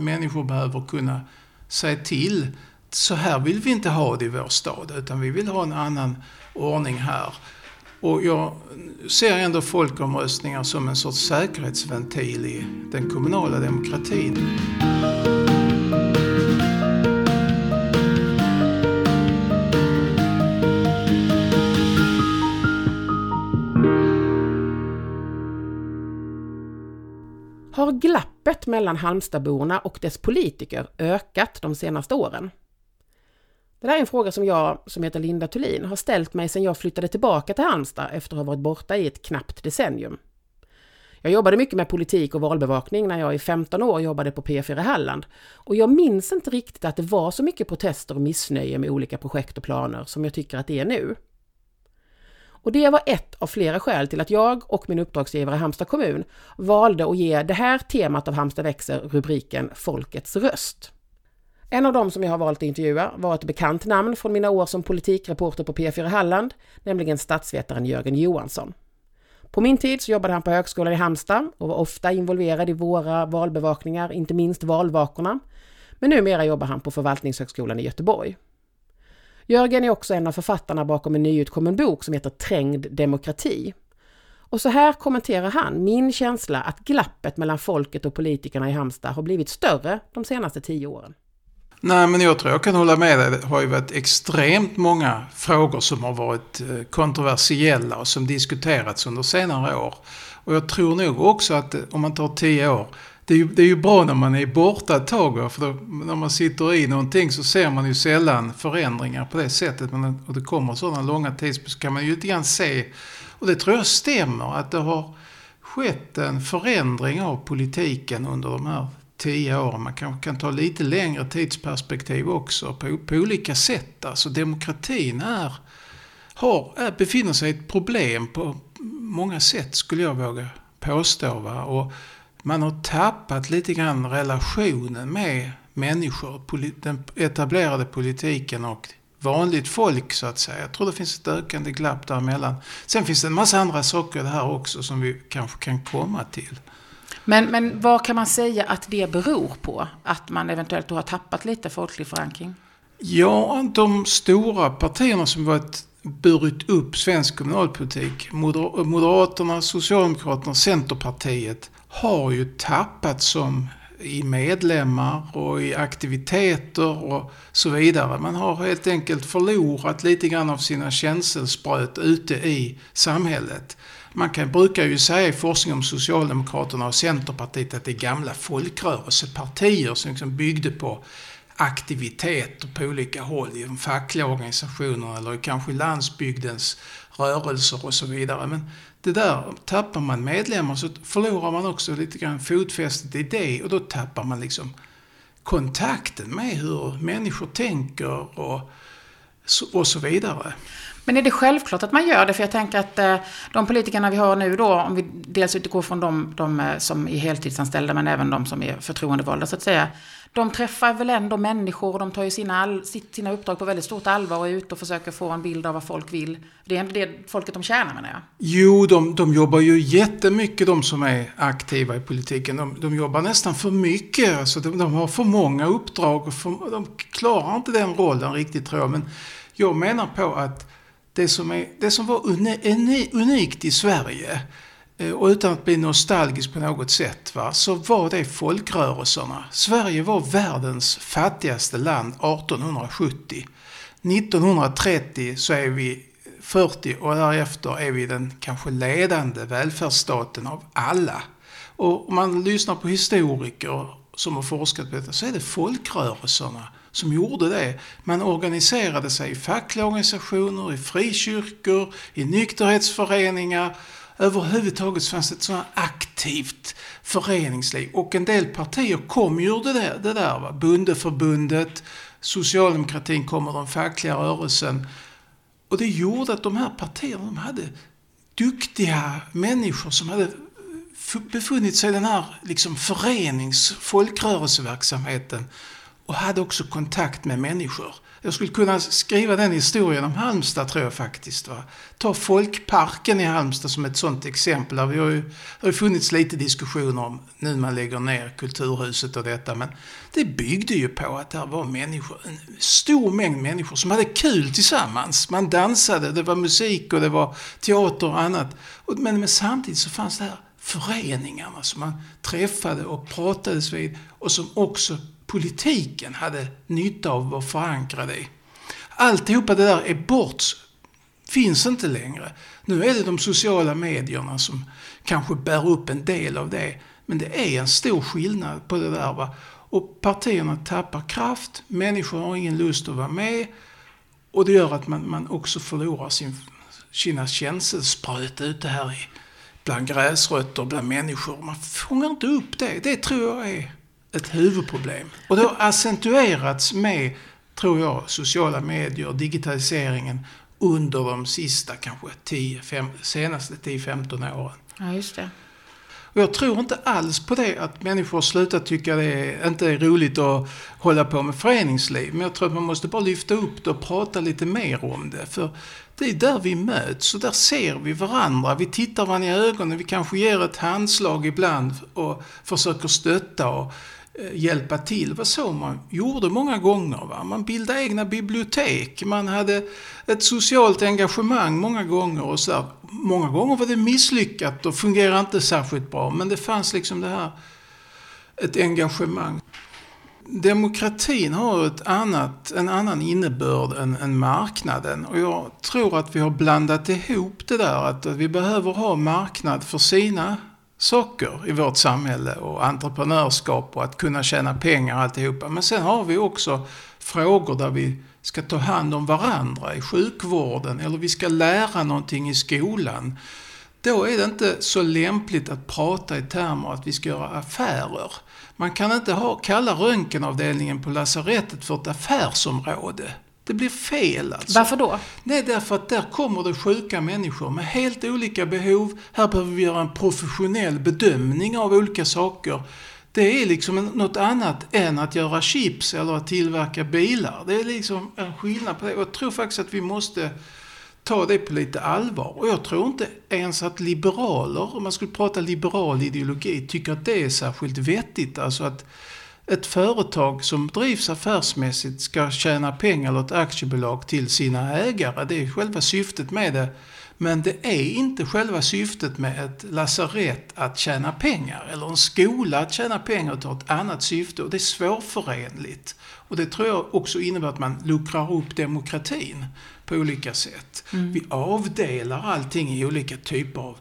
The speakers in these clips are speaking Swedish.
Människor behöver kunna säga till. Så här vill vi inte ha det i vår stad, utan vi vill ha en annan ordning här. Och jag ser ändå folkomröstningar som en sorts säkerhetsventil i den kommunala demokratin. Har glappet mellan Halmstadborna och dess politiker ökat de senaste åren? Det där är en fråga som jag, som heter Linda Thulin, har ställt mig sedan jag flyttade tillbaka till Halmstad efter att ha varit borta i ett knappt decennium. Jag jobbade mycket med politik och valbevakning när jag i 15 år jobbade på P4 Halland och jag minns inte riktigt att det var så mycket protester och missnöje med olika projekt och planer som jag tycker att det är nu. Och det var ett av flera skäl till att jag och min uppdragsgivare Halmstad kommun valde att ge det här temat av Halmstad växer rubriken Folkets röst. En av dem som jag har valt att intervjua var ett bekant namn från mina år som politikreporter på P4 Halland, nämligen statsvetaren Jörgen Johansson. På min tid så jobbade han på Högskolan i Halmstad och var ofta involverad i våra valbevakningar, inte minst valvakorna. Men numera jobbar han på Förvaltningshögskolan i Göteborg. Jörgen är också en av författarna bakom en nyutkommen bok som heter Trängd demokrati. Och så här kommenterar han min känsla att glappet mellan folket och politikerna i Halmstad har blivit större de senaste tio åren. Nej, men jag tror jag kan hålla med dig. Det har ju varit extremt många frågor som har varit eh, kontroversiella och som diskuterats under senare år. Och jag tror nog också att eh, om man tar tio år, det är ju, det är ju bra när man är borta ett tag. För då, när man sitter i någonting så ser man ju sällan förändringar på det sättet. Men och det kommer sådana långa tidsperspektiv så kan man ju lite grann se, och det tror jag stämmer, att det har skett en förändring av politiken under de här tio åren. Man kanske kan ta lite längre tidsperspektiv också på, på olika sätt. Alltså demokratin är, har, är, befinner sig i ett problem på många sätt skulle jag våga påstå. Va? Och man har tappat lite grann relationen med människor, den etablerade politiken och vanligt folk så att säga. Jag tror det finns ett ökande glapp däremellan. Sen finns det en massa andra saker här också som vi kanske kan komma till. Men, men vad kan man säga att det beror på? Att man eventuellt har tappat lite folklig förankring? Ja, de stora partierna som varit burit upp svensk kommunalpolitik, Moderaterna, Socialdemokraterna, Centerpartiet, har ju tappat som i medlemmar och i aktiviteter och så vidare. Man har helt enkelt förlorat lite grann av sina känselspröt ute i samhället. Man kan, brukar ju säga i forskning om Socialdemokraterna och Centerpartiet att det är gamla folkrörelsepartier som liksom byggde på aktiviteter på olika håll i de fackliga organisationerna eller kanske landsbygdens rörelser och så vidare. Men det där, tappar man medlemmar så förlorar man också lite grann fotfästet i det och då tappar man liksom kontakten med hur människor tänker och, och så vidare. Men är det självklart att man gör det? För jag tänker att eh, de politikerna vi har nu då, om vi dels utgår från de, de eh, som är heltidsanställda men även de som är förtroendevalda så att säga. De träffar väl ändå människor och de tar ju sina, all, sina uppdrag på väldigt stort allvar och är ute och försöker få en bild av vad folk vill. Det är ändå det folket de tjänar menar jag. Jo, de, de jobbar ju jättemycket de som är aktiva i politiken. De, de jobbar nästan för mycket. Alltså de, de har för många uppdrag och för, de klarar inte den rollen riktigt tror jag. Men jag menar på att det som, är, det som var unikt i Sverige, Eh, och utan att bli nostalgisk på något sätt, va, så var det folkrörelserna. Sverige var världens fattigaste land 1870. 1930 så är vi 40 och därefter är vi den kanske ledande välfärdsstaten av alla. Och om man lyssnar på historiker som har forskat på detta så är det folkrörelserna som gjorde det. Man organiserade sig i fackliga organisationer, i frikyrkor, i nykterhetsföreningar. Överhuvudtaget fanns det ett sådant aktivt föreningsliv. Och en del partier kom ju ur det där. Det där va? Bundeförbundet, socialdemokratin kom ur den fackliga rörelsen. Och det gjorde att de här partierna de hade duktiga människor som hade befunnit sig i den här liksom förenings folkrörelseverksamheten och hade också kontakt med människor. Jag skulle kunna skriva den historien om Halmstad tror jag faktiskt. Va? Ta Folkparken i Halmstad som ett sånt exempel. Där vi har ju, det har ju funnits lite diskussioner om nu man lägger ner Kulturhuset och detta. Men det byggde ju på att det var människor, en stor mängd människor som hade kul tillsammans. Man dansade, det var musik och det var teater och annat. Men, men samtidigt så fanns det här föreningarna som man träffade och pratades vid och som också politiken hade nytta av att förankra det. Alltihopa det där är bort, finns inte längre. Nu är det de sociala medierna som kanske bär upp en del av det. Men det är en stor skillnad på det där. Va? Och partierna tappar kraft, människor har ingen lust att vara med. Och det gör att man, man också förlorar sin, sina känselspröt ute här i, bland gräsrötter, bland människor. Man fångar inte upp det. Det tror jag är ett huvudproblem. Och det har accentuerats med, tror jag, sociala medier, digitaliseringen under de sista kanske 10, 5, senaste 10-15 åren. Ja, just det. Och jag tror inte alls på det att människor slutar tycka det inte är roligt att hålla på med föreningsliv. Men jag tror att man måste bara lyfta upp det och prata lite mer om det. För det är där vi möts och där ser vi varandra. Vi tittar varandra i ögonen, vi kanske ger ett handslag ibland och försöker stötta. Och, Eh, hjälpa till. Det var så man gjorde många gånger. Va? Man bildade egna bibliotek, man hade ett socialt engagemang många gånger. och så där. Många gånger var det misslyckat och fungerade inte särskilt bra, men det fanns liksom det här, ett engagemang. Demokratin har ett annat, en annan innebörd än, än marknaden och jag tror att vi har blandat ihop det där att vi behöver ha marknad för sina saker i vårt samhälle och entreprenörskap och att kunna tjäna pengar och alltihopa. Men sen har vi också frågor där vi ska ta hand om varandra i sjukvården eller vi ska lära någonting i skolan. Då är det inte så lämpligt att prata i termer att vi ska göra affärer. Man kan inte ha, kalla röntgenavdelningen på lasarettet för ett affärsområde. Det blir fel alltså. Varför då? Nej, därför att där kommer det sjuka människor med helt olika behov. Här behöver vi göra en professionell bedömning av olika saker. Det är liksom något annat än att göra chips eller att tillverka bilar. Det är liksom en skillnad på det. Och jag tror faktiskt att vi måste ta det på lite allvar. Och jag tror inte ens att liberaler, om man skulle prata liberal ideologi, tycker att det är särskilt vettigt. Alltså att ett företag som drivs affärsmässigt ska tjäna pengar ett aktiebolag till sina ägare. Det är själva syftet med det. Men det är inte själva syftet med ett lasarett att tjäna pengar eller en skola att tjäna pengar utan ett annat syfte och det är svårförenligt. Och det tror jag också innebär att man luckrar upp demokratin på olika sätt. Mm. Vi avdelar allting i olika typer av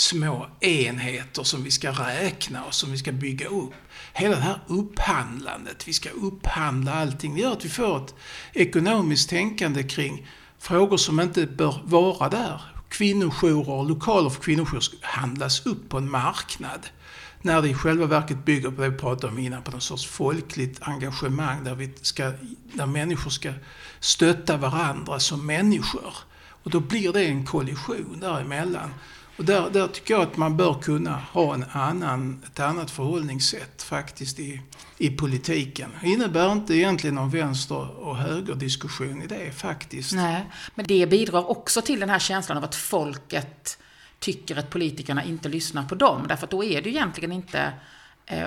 små enheter som vi ska räkna och som vi ska bygga upp hela det här upphandlandet, vi ska upphandla allting, det gör att vi får ett ekonomiskt tänkande kring frågor som inte bör vara där. Kvinnojourer och lokaler för kvinnojourer ska handlas upp på en marknad. När det i själva verket bygger på det vi pratade om innan, på någon sorts folkligt engagemang där, vi ska, där människor ska stötta varandra som människor. Och då blir det en kollision däremellan. Och där, där tycker jag att man bör kunna ha en annan, ett annat förhållningssätt faktiskt i, i politiken. Det innebär inte egentligen någon vänster och högerdiskussion i det faktiskt. Nej, men det bidrar också till den här känslan av att folket tycker att politikerna inte lyssnar på dem. Därför att då är det ju egentligen inte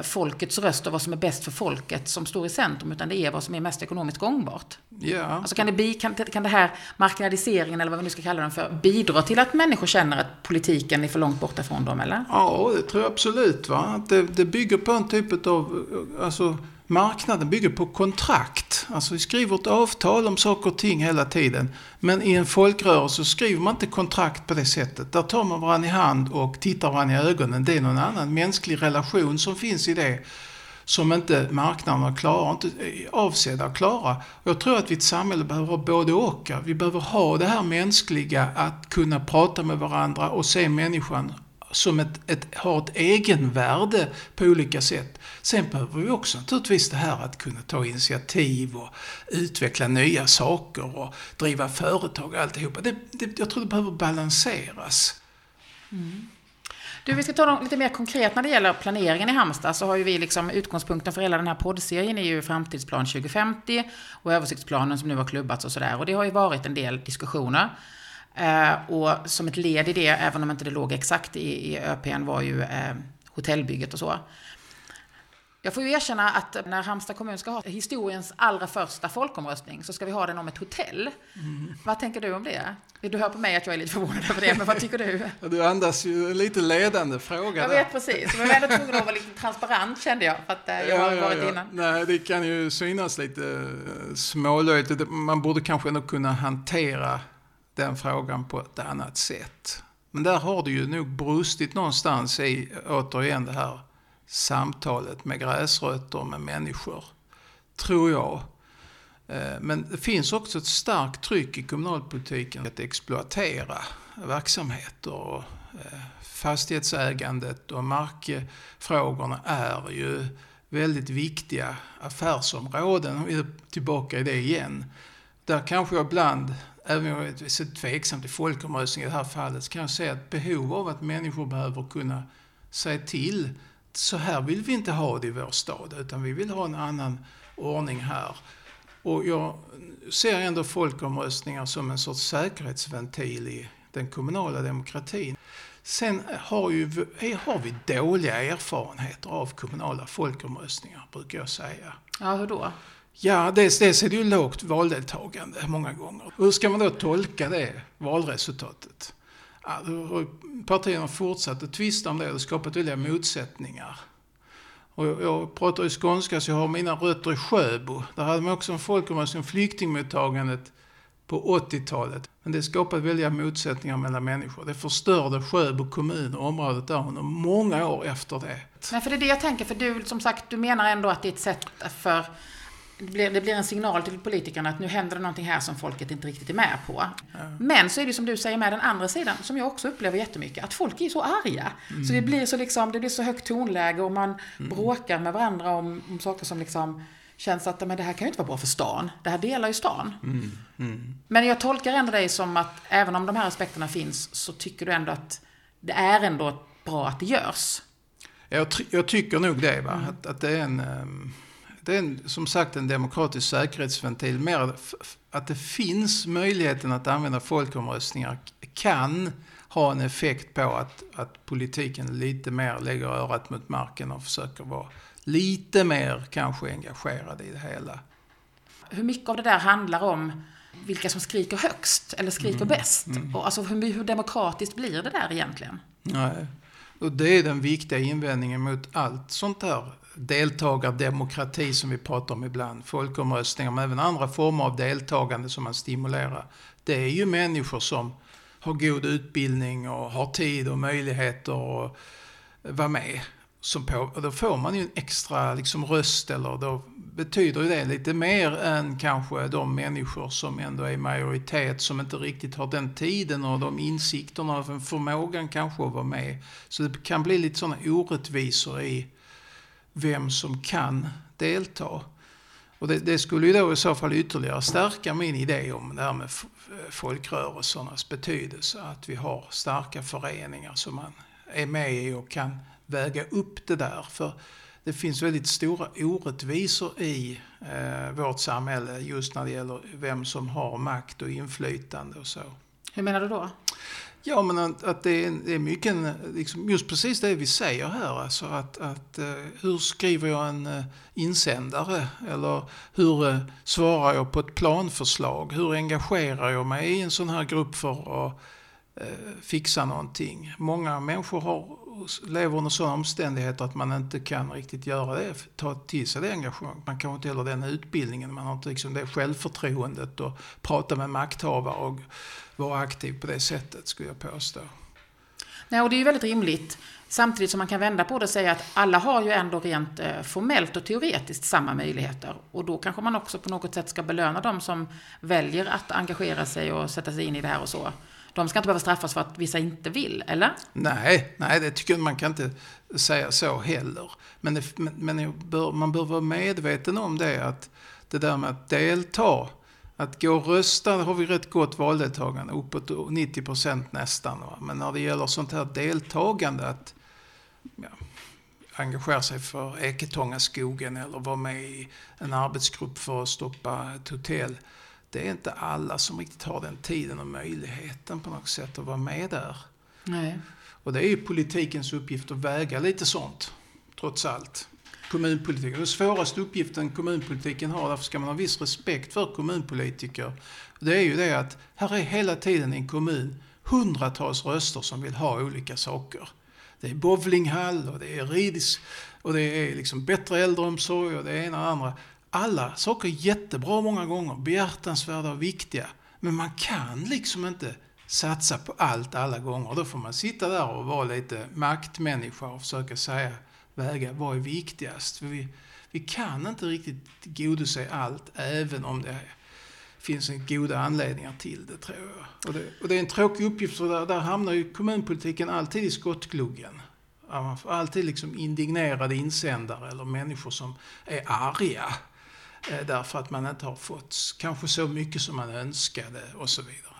folkets röst och vad som är bäst för folket som står i centrum, utan det är vad som är mest ekonomiskt gångbart. Ja. Alltså kan, det bli, kan, kan det här marknadiseringen, eller vad vi nu ska kalla den för, bidra till att människor känner att politiken är för långt borta från dem, eller? Ja, det tror jag absolut. Va? Det, det bygger på en typ av, alltså marknaden bygger på kontrakt. Alltså vi skriver ett avtal om saker och ting hela tiden. Men i en folkrörelse skriver man inte kontrakt på det sättet. Där tar man varandra i hand och tittar varandra i ögonen. Det är någon annan mänsklig relation som finns i det. Som inte marknaden klarar, inte är avsedda att klara. Jag tror att vi i ett samhälle behöver ha både och. Vi behöver ha det här mänskliga, att kunna prata med varandra och se människan som ett, ett, har ett egenvärde på olika sätt. Sen behöver vi också naturligtvis det här att kunna ta initiativ och utveckla nya saker och driva företag och alltihopa. Det, det, jag tror det behöver balanseras. Mm. Du, vi ska ta lite mer konkret när det gäller planeringen i Halmstad. Så har ju vi liksom utgångspunkten för hela den här poddserien är ju Framtidsplan 2050 och översiktsplanen som nu har klubbats och sådär. Och det har ju varit en del diskussioner. Eh, och som ett led i det, även om inte det låg exakt i, i ÖPn, var ju eh, hotellbygget och så. Jag får ju erkänna att när Halmstad kommun ska ha historiens allra första folkomröstning så ska vi ha den om ett hotell. Mm. Vad tänker du om det? Du hör på mig att jag är lite förvånad över det, men vad tycker du? Du andas ju en lite ledande fråga Jag vet precis, men jag var ändå tvungen att vara lite transparent kände jag, för att eh, jag har varit ja, ja. innan. Nej, det kan ju synas lite eh, smålöjligt. Man borde kanske ändå kunna hantera den frågan på ett annat sätt. Men där har det ju nog brustit någonstans i, återigen, det här samtalet med gräsrötter, med människor. Tror jag. Eh, men det finns också ett starkt tryck i kommunalpolitiken att exploatera verksamheter. Och eh, fastighetsägandet och markfrågorna är ju väldigt viktiga affärsområden. Vi är tillbaka i det igen. Där kanske jag ibland, även om jag är tveksam till folkomröstning i det här fallet, så kan jag se ett behov av att människor behöver kunna säga till så här vill vi inte ha det i vår stad, utan vi vill ha en annan ordning här. Och jag ser ändå folkomröstningar som en sorts säkerhetsventil i den kommunala demokratin. Sen har, ju, har vi dåliga erfarenheter av kommunala folkomröstningar, brukar jag säga. Ja, hur då? Ja, dels, dels är det ju lågt valdeltagande många gånger. Hur ska man då tolka det valresultatet? Ja, partierna fortsatt att tvista om det och skapat väldiga motsättningar. Och jag, jag pratar ju skånska så jag har mina rötter i Sjöbo. Där hade man också en folkomröstning om flyktingmottagandet på 80-talet. Men det skapade väldiga motsättningar mellan människor. Det förstörde Sjöbo kommun och området där under många år efter det. Nej, för det är det jag tänker. För du, som sagt, du menar ändå att det är ett sätt för det blir, det blir en signal till politikerna att nu händer det någonting här som folket inte riktigt är med på. Ja. Men så är det som du säger med den andra sidan, som jag också upplever jättemycket, att folk är så arga. Mm. Så det blir så, liksom, det blir så högt tonläge och man mm. bråkar med varandra om, om saker som liksom känns att men det här kan ju inte vara bra för stan. Det här delar ju stan. Mm. Mm. Men jag tolkar ändå dig som att även om de här aspekterna finns så tycker du ändå att det är ändå bra att det görs. Jag, jag tycker nog det. Va? Mm. Att, att det är en... Um det är en, som sagt en demokratisk säkerhetsventil. Mer att det finns möjligheten att använda folkomröstningar kan ha en effekt på att, att politiken lite mer lägger örat mot marken och försöker vara lite mer kanske engagerad i det hela. Hur mycket av det där handlar om vilka som skriker högst eller skriker mm. bäst? Mm. Och alltså hur, hur demokratiskt blir det där egentligen? Nej. Och det är den viktiga invändningen mot allt sånt där deltagardemokrati som vi pratar om ibland, folkomröstningar, men även andra former av deltagande som man stimulerar. Det är ju människor som har god utbildning och har tid och möjligheter att vara med. Som på, och då får man ju en extra liksom, röst, eller då betyder det lite mer än kanske de människor som ändå är majoritet, som inte riktigt har den tiden och de insikterna och förmågan kanske att vara med. Så det kan bli lite sådana orättvisor i vem som kan delta. Och det, det, skulle ju då i så fall ytterligare stärka min idé om det här med folkrörelsernas betydelse. Att vi har starka föreningar som man är med i och kan väga upp det där. För det finns väldigt stora orättvisor i eh, vårt samhälle just när det gäller vem som har makt och inflytande och så. Hur menar du då? Ja, men att, att det, är, det är mycket liksom, just precis det vi säger här. Alltså att, att uh, hur skriver jag en uh, insändare? Eller hur uh, svarar jag på ett planförslag? Hur engagerar jag mig i en sån här grupp för att fixa någonting? Många människor har, lever under sådana omständigheter att man inte kan riktigt göra det, ta till sig det engagemanget. Man kanske inte heller den utbildningen, man har inte liksom det självförtroendet och prata med makthavare och vara aktiv på det sättet, skulle jag påstå. Nej, och det är ju väldigt rimligt. Samtidigt som man kan vända på det och säga att alla har ju ändå rent eh, formellt och teoretiskt samma möjligheter. Och då kanske man också på något sätt ska belöna de som väljer att engagera sig och sätta sig in i det här och så. De ska inte behöva straffas för att vissa inte vill, eller? Nej, nej det tycker jag man kan inte säga så heller. Men, det, men bör, man bör vara medveten om det att det där med att delta Att gå och rösta har vi rätt gott valdeltagande, uppåt 90 procent nästan. Va? Men när det gäller sånt här deltagande, att ja, engagera sig för Eketångaskogen eller vara med i en arbetsgrupp för att stoppa ett hotell. Det är inte alla som riktigt har den tiden och möjligheten på något sätt att vara med där. Nej. Och det är ju politikens uppgift att väga lite sånt, trots allt. Kommunpolitiken. Den svåraste uppgiften kommunpolitiken har, därför ska man ha viss respekt för kommunpolitiker. Det är ju det att här är hela tiden i en kommun hundratals röster som vill ha olika saker. Det är bowlinghall och det är ridis och det är liksom bättre äldreomsorg och det ena och det andra. Alla saker är jättebra många gånger, behjärtansvärda och viktiga. Men man kan liksom inte satsa på allt alla gånger. Då får man sitta där och vara lite maktmänniska och försöka säga, väga vad är viktigast. För vi, vi kan inte riktigt tillgodose allt, även om det finns en goda anledningar till det, tror jag. Och det, och det är en tråkig uppgift, för där, där hamnar ju kommunpolitiken alltid i skottgluggen. Man får alltid liksom indignerade insändare eller människor som är arga därför att man inte har fått kanske så mycket som man önskade och så vidare.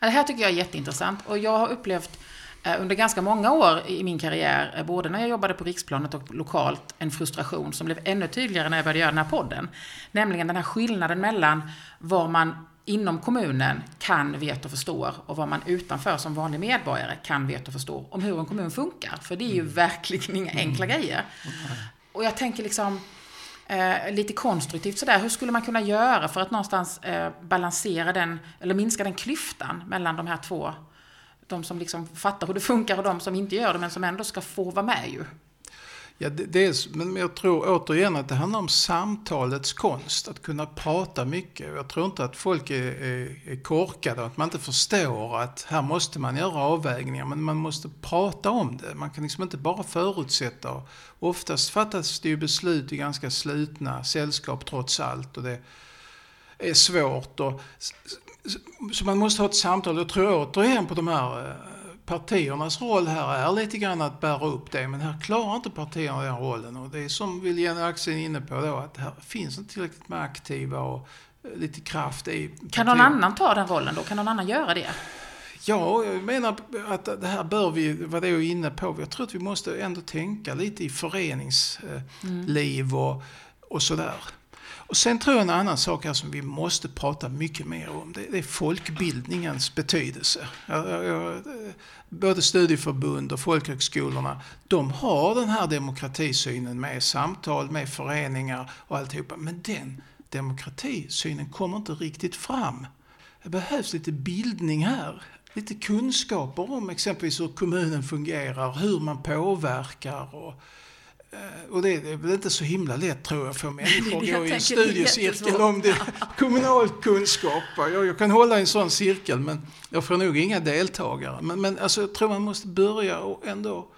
Det här tycker jag är jätteintressant och jag har upplevt eh, under ganska många år i min karriär, eh, både när jag jobbade på riksplanet och lokalt, en frustration som blev ännu tydligare när jag började göra den här podden. Nämligen den här skillnaden mellan vad man inom kommunen kan, vet och förstår och vad man utanför som vanlig medborgare kan, vet och förstår om hur en kommun funkar. För det är ju mm. verkligen inga enkla mm. grejer. Och jag tänker liksom, eh, lite konstruktivt sådär. Hur skulle man kunna göra för att någonstans eh, balansera den, eller minska den klyftan mellan de här två? De som liksom fattar hur det funkar och de som inte gör det, men som ändå ska få vara med ju. Ja, dels, men jag tror återigen att det handlar om samtalets konst. Att kunna prata mycket. Jag tror inte att folk är, är, är korkade, att man inte förstår att här måste man göra avvägningar, men man måste prata om det. Man kan liksom inte bara förutsätta. Oftast fattas det ju beslut i ganska slutna sällskap trots allt. Och det är svårt. Och, så man måste ha ett samtal. Jag tror återigen på de här eh, partiernas roll här är lite grann att bära upp det, men här klarar inte partierna den rollen. Och det är som William Axel är inne på då, att här finns inte tillräckligt med aktiva och eh, lite kraft i partierna. Kan någon annan ta den rollen då? Kan någon annan göra det? Ja, jag menar att det här bör vi, vad det är inne på, jag tror att vi måste ändå tänka lite i föreningsliv mm. och, och sådär. Och sen tror jag en annan sak här som vi måste prata mycket mer om. Det, det är folkbildningens betydelse. Både studieförbund och folkhögskolorna, de har den här demokratisynen med samtal, med föreningar och alltihopa. Men den demokratisynen kommer inte riktigt fram. Det behövs lite bildning här. Lite kunskaper om exempelvis hur kommunen fungerar, hur man påverkar och Eh, och det är väl inte så himla lätt tror jag för människor att gå i en studiecirkel om det kommunal kunskap. Jag, jag, kan hålla en sån cirkel men jag får nog inga deltagare. Men, men alltså, jag tror man måste börja och ändå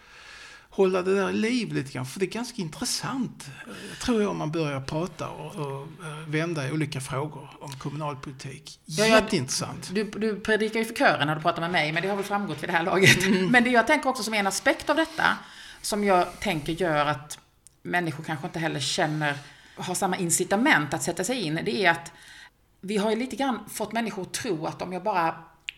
hålla det där i liv lite grann. För det är ganska intressant, eh, tror jag, om man börjar prata och, och eh, vända i olika frågor om kommunalpolitik. Jätteintressant. Du, du predikar ju för kören när du pratar med mig, men det har väl framgått vid det här laget. Mm. Men det jag tänker också som en aspekt av detta, som jag tänker gör att människor kanske inte heller känner, har samma incitament att sätta sig in, det är att vi har ju lite grann fått människor att tro att om jag bara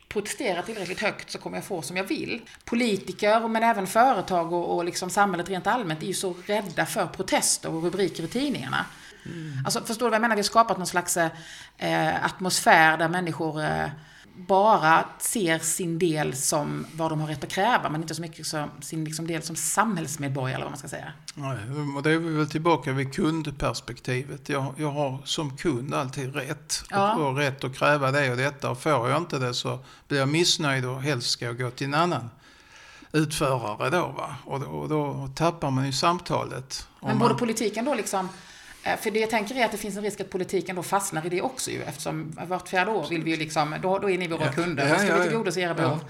protesterar tillräckligt högt så kommer jag få som jag vill. Politiker, men även företag och, och liksom samhället rent allmänt är ju så rädda för protester och rubriker i tidningarna. Mm. Alltså, förstår du vad jag menar? Vi har skapat någon slags eh, atmosfär där människor eh, bara ser sin del som vad de har rätt att kräva, men inte så mycket som sin liksom del som samhällsmedborgare, eller vad man ska säga. Nej, och det är vi väl tillbaka vid kundperspektivet. Jag, jag har som kund alltid rätt. Ja. Och, och rätt att kräva det och detta. Och får jag inte det så blir jag missnöjd och helst ska jag gå till en annan utförare då. Va? Och, och då tappar man ju samtalet. Men borde man... politiken då liksom för det jag tänker är att det finns en risk att politiken då fastnar i det också ju, eftersom vart fjärde år vill vi ju liksom, då, då är ni våra ja. kunder, då ska ja, vi tillgodose era behov.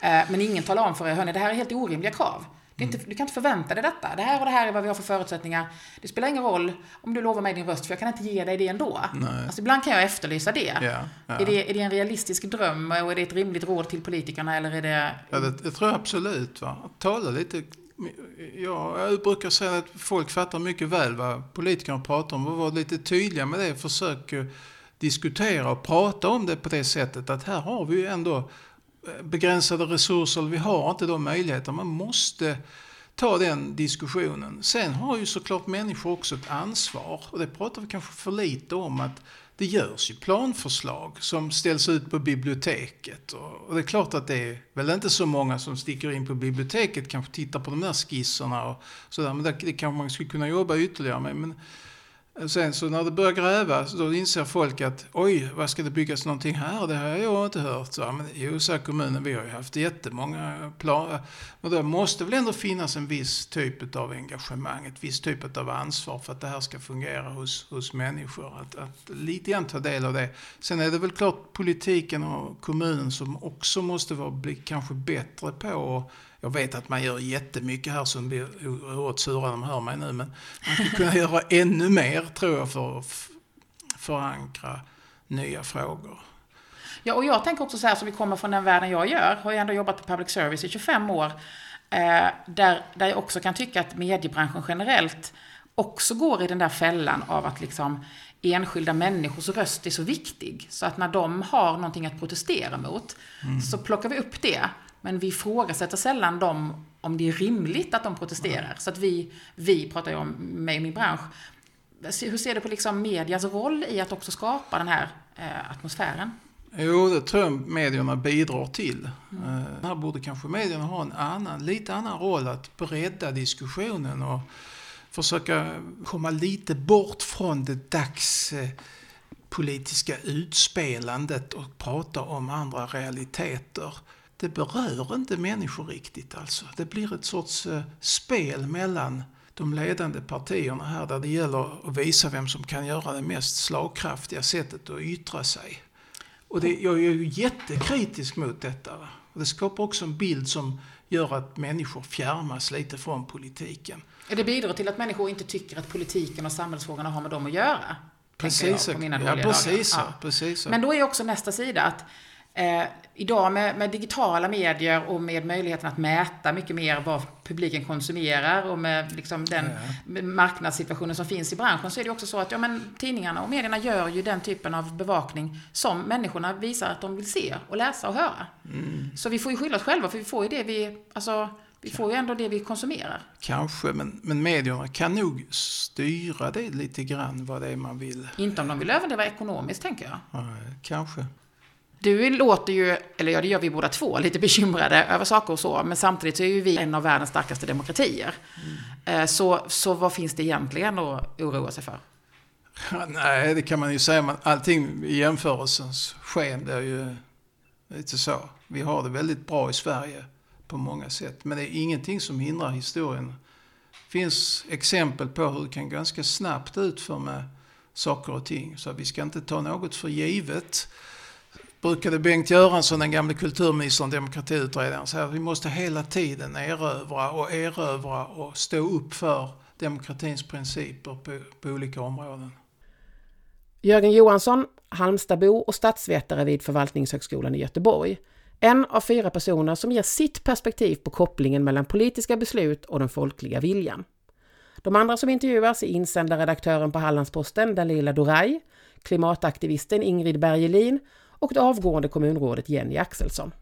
Ja. Eh, men ingen talar om för er, hörni, det här är helt orimliga krav. Inte. Du kan inte förvänta dig detta. Det här och det här är vad vi har för förutsättningar. Det spelar ingen roll om du lovar mig din röst, för jag kan inte ge dig det ändå. Alltså, ibland kan jag efterlysa det. Ja, ja. Är det. Är det en realistisk dröm och är det ett rimligt råd till politikerna eller är det... Ja, det, det tror jag absolut. Va? Tala lite Ja, jag brukar säga att folk fattar mycket väl vad politikerna pratar om och var lite tydliga med det. Försök eh, diskutera och prata om det på det sättet att här har vi ju ändå eh, begränsade resurser, vi har inte de möjligheterna. Man måste ta den diskussionen. Sen har ju såklart människor också ett ansvar och det pratar vi kanske för lite om att det görs ju planförslag som ställs ut på biblioteket. Och det är klart att det är väl inte så många som sticker in på biblioteket, kanske tittar på de där skisserna och sådär. Men det, det kanske man skulle kunna jobba ytterligare med. Men Sen så när det börjar grävas då inser folk att oj, vad ska det byggas någonting här? Det har jag inte hört. Så, men, jo, sa kommunen, vi har ju haft jättemånga planer. Men det måste väl ändå finnas en viss typ av engagemang, ett visst typ av ansvar för att det här ska fungera hos, hos människor. Att, att lite grann ta del av det. Sen är det väl klart politiken och kommunen som också måste vara, bli kanske bättre på jag vet att man gör jättemycket här som blir oerhört sura de hör mig nu, men man skulle kunna göra ännu mer tror jag för att förankra nya frågor. Ja, och jag tänker också så här som vi kommer från den världen jag gör, har jag ändå jobbat på public service i 25 år, eh, där, där jag också kan tycka att mediebranschen generellt också går i den där fällan av att liksom enskilda människors röst är så viktig. Så att när de har någonting att protestera mot, mm. så plockar vi upp det. Men vi ifrågasätter sällan dem om det är rimligt att de protesterar. Mm. Så att vi, vi pratar ju om mig och min bransch. Hur ser du på liksom medias roll i att också skapa den här eh, atmosfären? Jo, det tror jag medierna bidrar till. Mm. Eh, här borde kanske medierna ha en annan, lite annan roll att bredda diskussionen och försöka komma lite bort från det dagspolitiska utspelandet och prata om andra realiteter det berör inte människor riktigt alltså. Det blir ett sorts eh, spel mellan de ledande partierna här där det gäller att visa vem som kan göra det mest slagkraftiga sättet att yttra sig. Och det, jag är ju jättekritisk mot detta. Och det skapar också en bild som gör att människor fjärmas lite från politiken. Det bidrar till att människor inte tycker att politiken och samhällsfrågorna har med dem att göra. Precis, ja, precis, ja. precis. Men då är också nästa sida att Eh, idag med, med, digitala medier och med möjligheten att mäta mycket mer vad publiken konsumerar och med liksom den ja. marknadssituationen som finns i branschen så är det också så att ja, men, tidningarna och medierna gör ju den typen av bevakning som människorna visar att de vill se och läsa och höra. Mm. Så vi får ju skylla oss själva för vi får ju det vi, alltså, vi får ju ändå det vi konsumerar. Kanske, men, men medierna kan nog styra det lite grann vad det är man vill. Inte om de vill överdriva ekonomiskt, tänker jag. Nej, kanske. Du låter ju, eller ja det gör vi båda två, lite bekymrade över saker och så. Men samtidigt så är ju vi en av världens starkaste demokratier. Mm. Så, så vad finns det egentligen att oroa sig för? Ja, nej, det kan man ju säga. allting i jämförelsens sken blir ju lite så. Vi har det väldigt bra i Sverige på många sätt. Men det är ingenting som hindrar historien. Det finns exempel på hur det kan ganska snabbt utför med saker och ting. Så vi ska inte ta något för givet brukade Bengt Göransson, den gamle kulturministern, demokratiutredaren, säga att vi måste hela tiden erövra och erövra och stå upp för demokratins principer på, på olika områden. Jörgen Johansson, Halmstadbo och statsvetare vid Förvaltningshögskolan i Göteborg. En av fyra personer som ger sitt perspektiv på kopplingen mellan politiska beslut och den folkliga viljan. De andra som intervjuas är insändarredaktören på Hallandsposten Dalila Doray, klimataktivisten Ingrid Bergelin och det avgående kommunrådet Jenny Axelsson.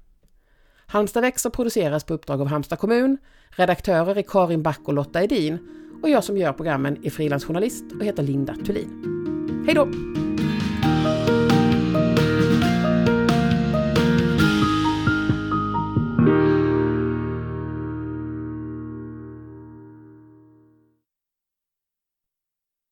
Halmstad växer produceras på uppdrag av Halmstad kommun. Redaktörer är Karin Back och Lotta Edin och jag som gör programmen är frilansjournalist och heter Linda Thulin. Hej då!